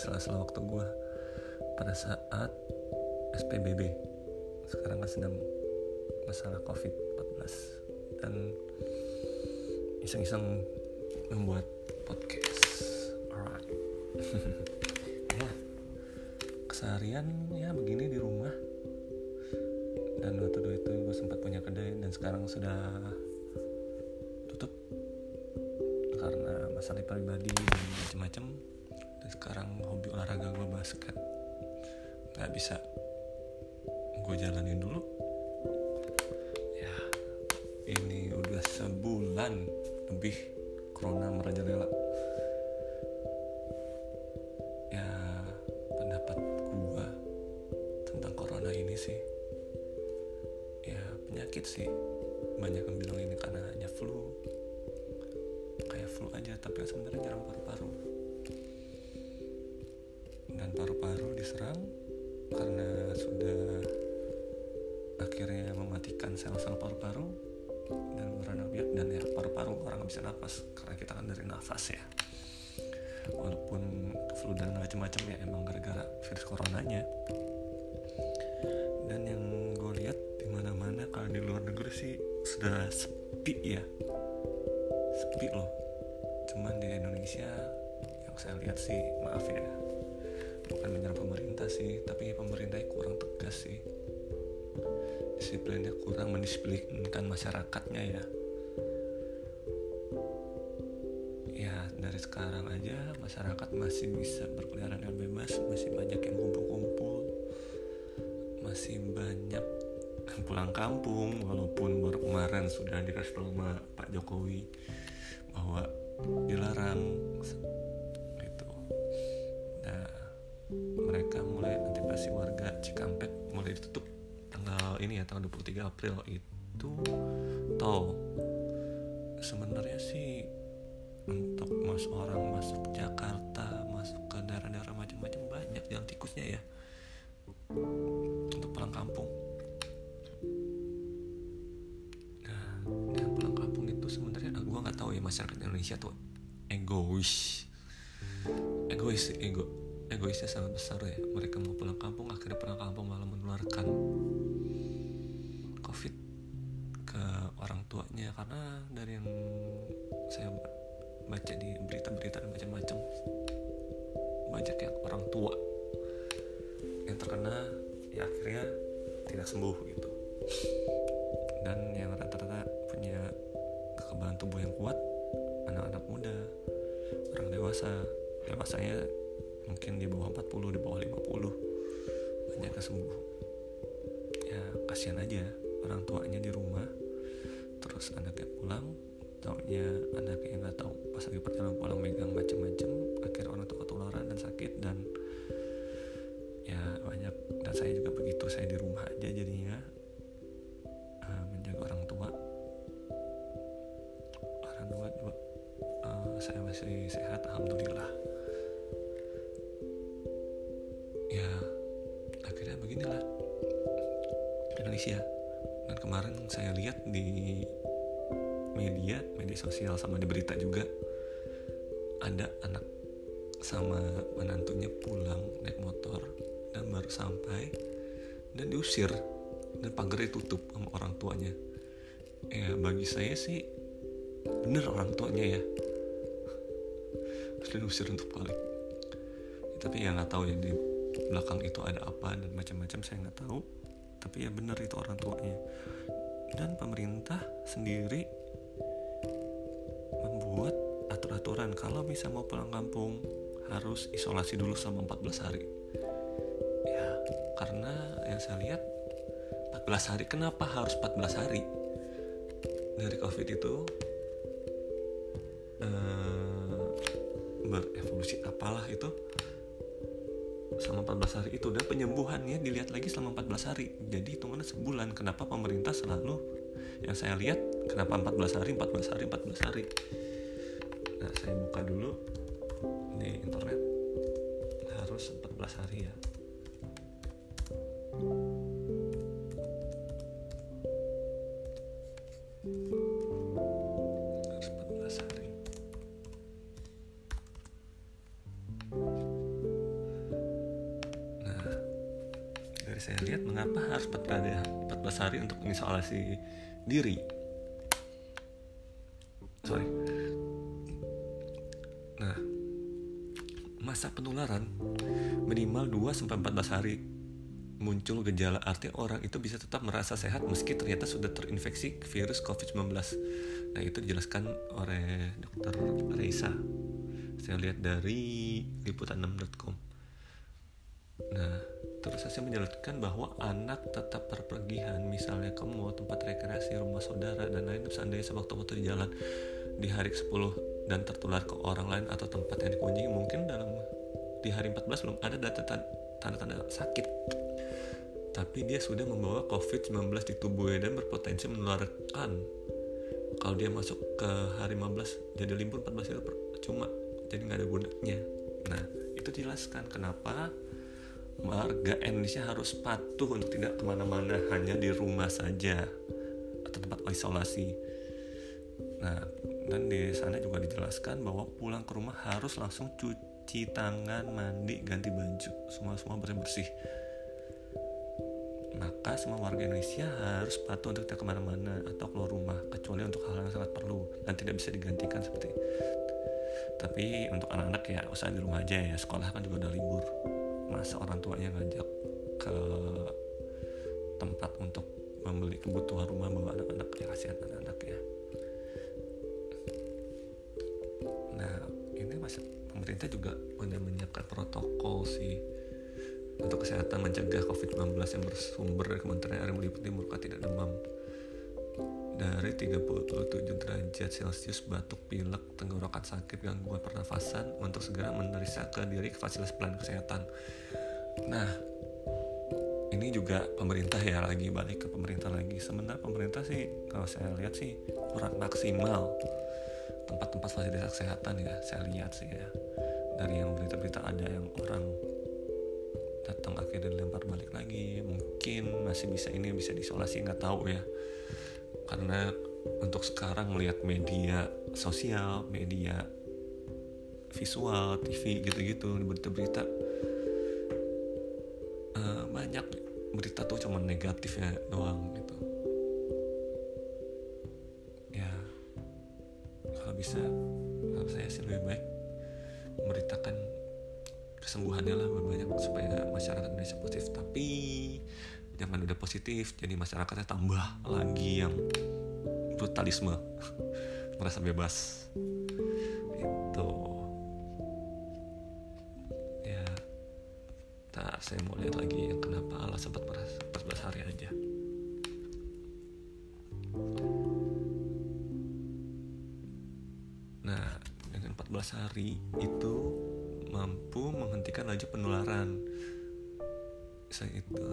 sela-sela waktu gue pada saat SPBB sekarang kan sedang masalah COVID-14 dan iseng-iseng membuat podcast. Alright. Ya. Keseharian ya begini di rumah. Dan waktu dulu itu gue sempat punya kedai dan sekarang sudah tutup. Karena masalah pribadi dan macam-macam sekarang hobi olahraga gue basket. Nggak bisa. Gue jalanin dulu. Ya ini udah sebulan lebih corona merajalela. Ya pendapat gue tentang corona ini sih ya penyakit sih. Banyak yang bilang ini karena hanya flu. Kayak flu aja tapi sebenarnya nyerang paru-paru diserang karena sudah akhirnya mematikan sel-sel paru-paru dan beranak biak dan ya paru-paru orang bisa nafas karena kita kan dari nafas ya. Walaupun flu dan macam-macam ya emang gara-gara virus coronanya. Dan yang gue lihat di mana-mana kalau di luar negeri sih sudah sepi ya. Sepi loh. Cuman di Indonesia yang saya lihat sih maaf ya bukan menyerang pemerintah sih tapi pemerintahnya kurang tegas sih. Disiplinnya kurang mendisiplinkan masyarakatnya ya. Ya dari sekarang aja masyarakat masih bisa berkeliaran dengan bebas masih banyak yang kumpul-kumpul. Masih banyak yang pulang kampung walaupun baru kemarin sudah dikasih Pak Jokowi bahwa dilarang mereka mulai antisipasi warga Cikampek mulai ditutup tanggal ini ya tanggal 23 April. Itu tol sebenarnya sih untuk mas orang masuk Jakarta masuk ke daerah-daerah macam-macam banyak jalan tikusnya ya. Untuk pulang kampung. Nah yang pulang kampung itu sebenarnya gue nggak tahu ya masyarakat Indonesia tuh egois. Egois ego egoisnya sangat besar ya. Mereka mau pulang kampung akhirnya pulang kampung malah menularkan covid ke orang tuanya. Karena dari yang saya baca di berita-berita dan macam-macam banyak yang orang tua yang terkena ya akhirnya tidak sembuh gitu. Dan yang rata-rata punya kekebalan tubuh yang kuat anak-anak muda orang dewasa. Dewasanya mungkin di bawah 40 di bawah 50 banyak yang sembuh ya kasihan aja orang tuanya di rumah. Terus anaknya pulang. Taunya anaknya nggak tahu pas lagi perjalanan pulang megang macam-macam akhirnya orang tua ketularan dan sakit dan ya banyak. Dan saya juga begitu saya di rumah aja jadinya. Uh, menjaga orang tua. Orang tua juga uh, saya masih sehat alhamdulillah beginilah. Indonesia. Dan kemarin saya lihat di media media sosial sama di berita juga ada anak sama menantunya pulang naik motor dan baru sampai dan diusir dan pagarnya tutup sama orang tuanya. Ya bagi saya sih bener orang tuanya ya. Dan usir untuk balik. Tapi ya nggak tahu ya di belakang itu ada apa dan macam-macam saya nggak tahu. Tapi ya bener itu orang tuanya. Dan pemerintah sendiri membuat atur-aturan kalau bisa mau pulang kampung harus isolasi dulu selama 14 hari. Ya karena yang saya lihat 14 hari kenapa harus 14 hari? Dari covid itu eh, berevolusi apalah itu selama 14 hari. Itu dan penyembuhannya dilihat lagi selama 14 hari. Jadi hitungannya sebulan. Kenapa pemerintah selalu yang saya lihat kenapa 14 hari 14 hari 14 hari? Nah saya buka dulu. Di internet. Harus 14 hari ya saya lihat mengapa harus 14 hari untuk mengisolasi diri sorry nah masa penularan minimal 2 sampai 14 hari muncul gejala arti orang itu bisa tetap merasa sehat meski ternyata sudah terinfeksi virus COVID-19. Nah, itu dijelaskan oleh dokter Reisa. Saya lihat dari liputan6.com. Nah, terus saya menjelaskan bahwa anak tetap berpergian, misalnya ke mall, tempat rekreasi, rumah saudara, dan lain seandainya sewaktu-waktu di jalan di hari ke-10 dan tertular ke orang lain atau tempat yang dikunjungi mungkin dalam di hari 14 belum ada data tanda-tanda sakit. Tapi dia sudah membawa COVID-19 di tubuhnya dan berpotensi menularkan. Kalau dia masuk ke hari 15 jadi libur 14 itu cuma jadi nggak ada gunanya. Nah itu jelaskan kenapa warga Indonesia harus patuh untuk tidak ke mana-mana hanya di rumah saja atau tempat isolasi. Nah dan di sana juga dijelaskan bahwa pulang ke rumah harus langsung cuci tangan mandi ganti baju. Semua semua bersih bersih maka semua warga Indonesia harus patuh untuk tidak ke mana-mana atau keluar rumah kecuali untuk hal yang sangat perlu dan tidak bisa digantikan seperti tapi untuk anak-anak ya usah di rumah aja ya. Sekolah kan juga udah libur masa orang tuanya ngajak ke tempat untuk membeli kebutuhan rumah bawa anak-anak ya kasihan anak-anak ya. Nah ini masih pemerintah juga udah menyiapkan protokol sih untuk kesehatan mencegah COVID-19 yang bersumber dari Kementerian Air Meliputi Murka tidak demam dari 37 derajat Celcius batuk pilek tenggorokan sakit gangguan pernafasan untuk segera memeriksa ke diri ke fasilitas pelayanan kesehatan. Nah ini juga pemerintah ya lagi balik ke pemerintah lagi. Sebenarnya pemerintah sih kalau saya lihat sih kurang maksimal tempat-tempat fasilitas kesehatan ya saya lihat sih ya. Dari yang berita-berita ada yang orang datang akhirnya dilempar balik lagi mungkin masih bisa ini bisa diisolasi nggak tahu ya karena untuk sekarang melihat media sosial media visual TV gitu-gitu berita-berita uh, banyak berita tuh cuma negatifnya doang gitu. Ya kalau bisa kalau saya sih lebih baik memberitakan kesembuhannya lah banyak supaya masyarakat Indonesia positif. Tapi jangan udah positif jadi masyarakatnya tambah lagi yang brutalisme. Merasa bebas. Itu. Ya tak saya mau lihat lagi yang kenapa Allah sempat merasa 14 hari aja. Nah dengan 14 hari itu mampu menghentikan laju penularan. Selain itu,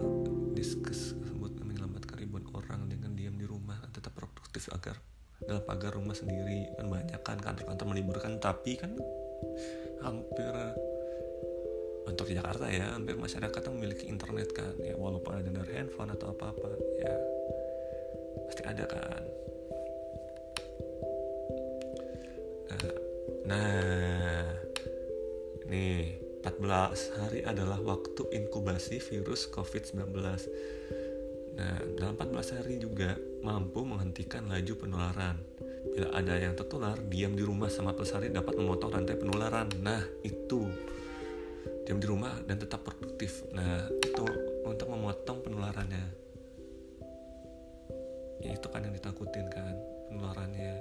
diskus tersebut menyelamatkan ribuan orang dengan diam di rumah tetap produktif agar dalam pagar rumah sendiri. Kan banyak kan kantor-kantor meliburkan tapi kan hampir untuk di Jakarta ya hampir masyarakat yang memiliki internet kan. Ya walaupun ada dari handphone atau apa-apa ya pasti ada kan. Nah, nah Nih, 14 hari adalah waktu inkubasi virus COVID-19. Nah, dalam 14 hari juga mampu menghentikan laju penularan. Bila ada yang tertular, diam di rumah sama 14 hari dapat memotong rantai penularan. Nah, itu. Diam di rumah dan tetap produktif. Nah, itu untuk memotong penularannya. Ya itu kan yang ditakutin kan, penularannya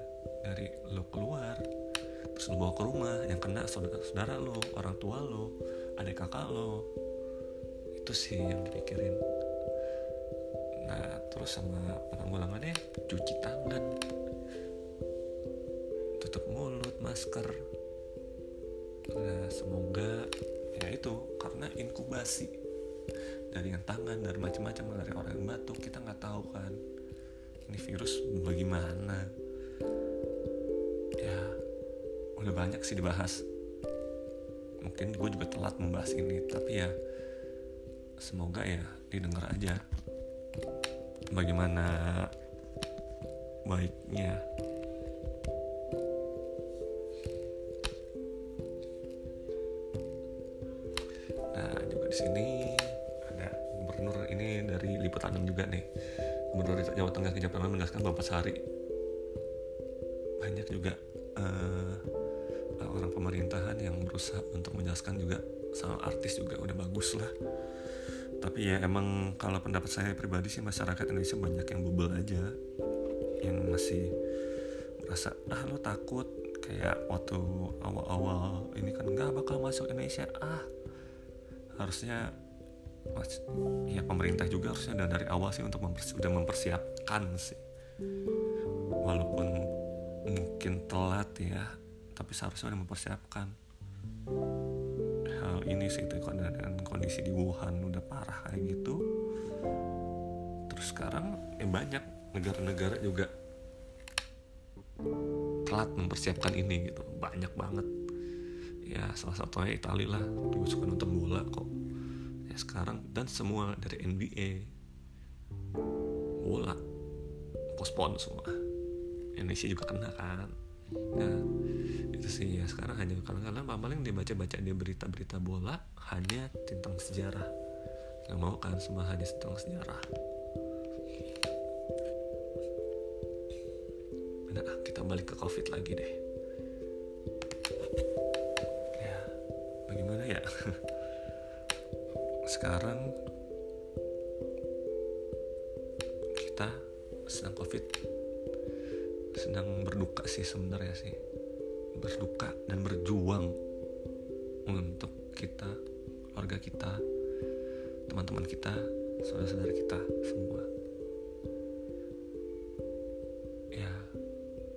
dari lo keluar terus lo bawa ke rumah yang kena saudara saudara lo orang tua lo adik kakak lo itu sih yang dipikirin. Nah terus sama penanggulangannya cuci tangan. Tutup mulut masker. Nah semoga ya itu karena inkubasi. Dari yang tangan dari macam-macam dari orang yang batuk kita nggak tahu kan. Ini virus bagaimana udah banyak sih dibahas. Mungkin gue juga telat membahas ini tapi ya semoga ya didengar aja bagaimana baiknya. Nah juga di sini ada gubernur ini dari liputan juga nih. Gubernur Jawa Tengah Kejaksaan menegaskan Bapak Sari. Banyak juga berusaha untuk menjelaskan juga soal artis juga udah bagus lah. Tapi ya emang kalau pendapat saya pribadi sih masyarakat Indonesia banyak yang bubble aja yang masih merasa ah lo takut? Kayak waktu awal-awal ini kan nggak bakal masuk Indonesia. Ah harusnya ya pemerintah juga harusnya dari awal sih untuk mempersi udah mempersiapkan sih. Walaupun mungkin telat ya tapi seharusnya udah mempersiapkan hal ini sih itu kondisi di Wuhan udah parah kayak gitu. Terus sekarang ya banyak negara-negara juga telat mempersiapkan ini gitu. Banyak banget. Ya salah satunya Italia lah juga suka nonton bola kok. Ya sekarang dan semua dari NBA bola pospon semua. Indonesia juga kena kan. Nah itu sih. Ya sekarang hanya kadang-kadang paling dibaca-baca di berita-berita bola hanya tentang sejarah. Nggak mau kan semua hanya tentang sejarah. Nah kita balik ke covid lagi deh. Ya? Sekarang kita sedang covid. Sedang berduka sih sebenarnya sih berduka dan berjuang untuk kita keluarga kita teman-teman kita saudara-saudara kita semua. Ya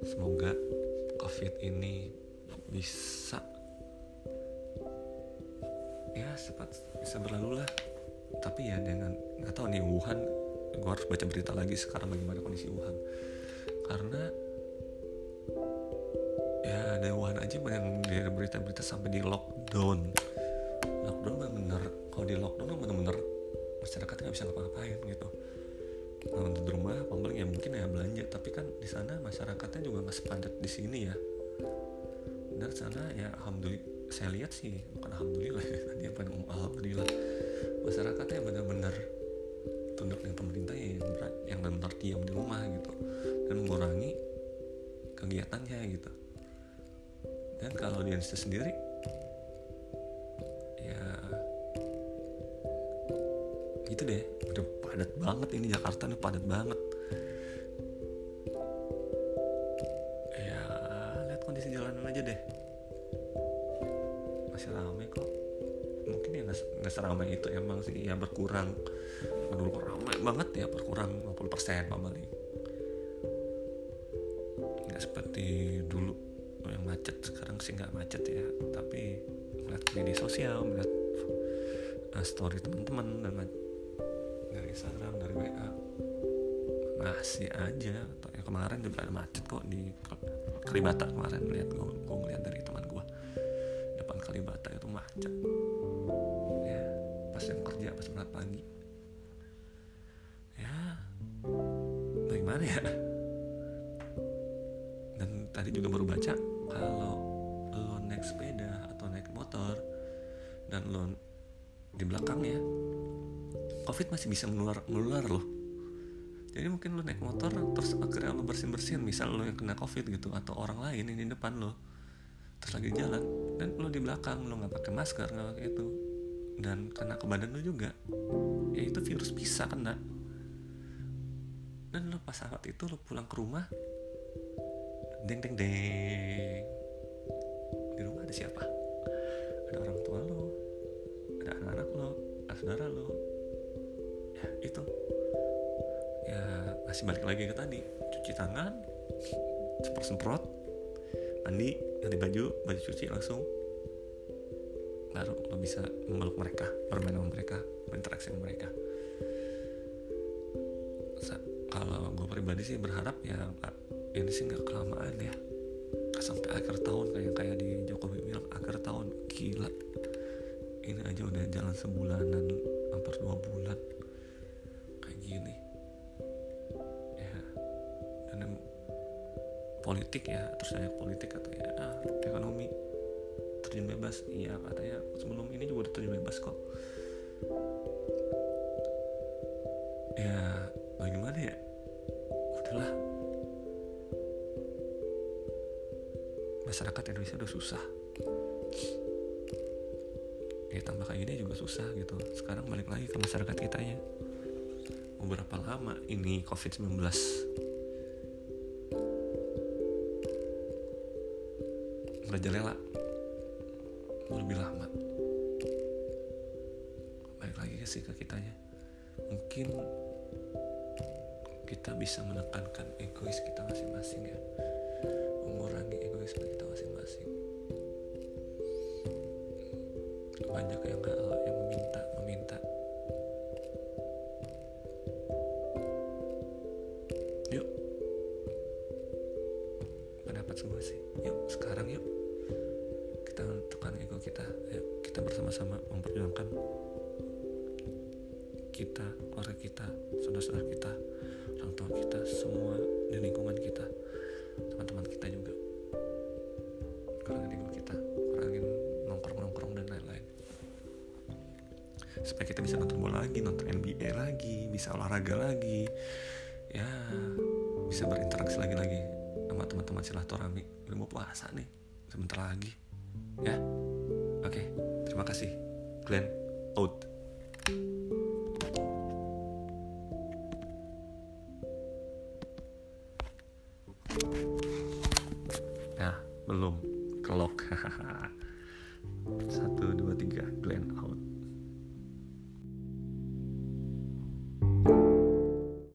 semoga covid ini bisa cepat bisa berlalu lah. Tapi ya dengan nggak tahu nih Wuhan gue harus baca berita lagi sekarang bagaimana kondisi Wuhan. Karena ya ada Wuhan aja yang dari berita-berita sampai di lockdown. Lockdown bener-bener kalau di lockdown bener-bener masyarakatnya nggak bisa ngapa-ngapain gitu. Untuk di rumah paling ya mungkin ya belanja. Tapi kan di sana masyarakatnya juga nggak sepadat di sini ya. Dan sana ya alhamdulillah saya lihat sih bukan alhamdulillah ya tadi apa alhamdulillah. Masyarakatnya benar-benar dan kalau di Indonesia sendiri ya gitu deh. Udah padat banget ini Jakarta nih padat banget. Ya lihat kondisi jalanan aja deh. Masih ramai kok. Mungkin ya nggak seramai itu emang sih ya berkurang. Dulu ramai banget ya berkurang 50% paling nggak seperti dulu yang macet. Sekarang sih nggak macet ya. Tapi melihat media sosial melihat uh, story teman-teman dari Instagram dari WA masih aja. Ya kemarin juga ada macet kok di Kalibata kemarin. Lihat gue, gue ngeliat dari teman gue Kalibata itu macet. Ya pas yang kerja pas berangkat pagi. Ya bagaimana ya dan tadi juga baru baca kalau lo naik sepeda atau naik motor dan lo di belakang ya covid masih bisa menular menular loh. Jadi mungkin lo naik motor terus akhirnya lo bersin bersin misal lo yang kena covid gitu atau orang lain ini di depan lo. Terus lagi jalan dan lo di belakang lo nggak pakai masker nggak pakai itu. Dan kena ke badan lo juga ya itu virus bisa kena. Dan lo pas saat itu lo pulang ke rumah deng deng deng di rumah ada siapa? Ada orang tua lo. Ada anak-anak lo. Ada saudara lo. Ya itu. Ya masih balik lagi ke tadi. Cuci tangan semprot semprot mandi ganti baju baju cuci langsung. Baru lo bisa memeluk mereka bermain sama mereka berinteraksi sama mereka. Kalau gue pribadi sih berharap ya ini sih nggak kelamaan ya. Sampai akhir tahun kayak kayak di Jokowi bilang akhir tahun gila. Ini aja udah jalan sebulanan hampir dua bulan. Kayak gini. Politik ya terus saya politik atau ya ah, ekonomi terjun bebas. Iya katanya sebelum ini juga udah terjun bebas kok. Ya susah. Ya tambah kayak gini juga susah gitu. Sekarang balik lagi ke masyarakat kita ya mau berapa lama ini covid-19 merajalela lebih lama. Balik lagi sih ke kitanya. Mungkin kita bisa menekankan egois kita masing-masing ya. Mengurangi egoisme kita masing-masing banyak yang hal yang supaya kita bisa nonton bola lagi nonton NBA lagi bisa olahraga lagi. Ya bisa berinteraksi lagi lagi sama teman-teman silaturahmi. Udah mau puasa nih sebentar lagi. Ya oke. Terima kasih. Glenn out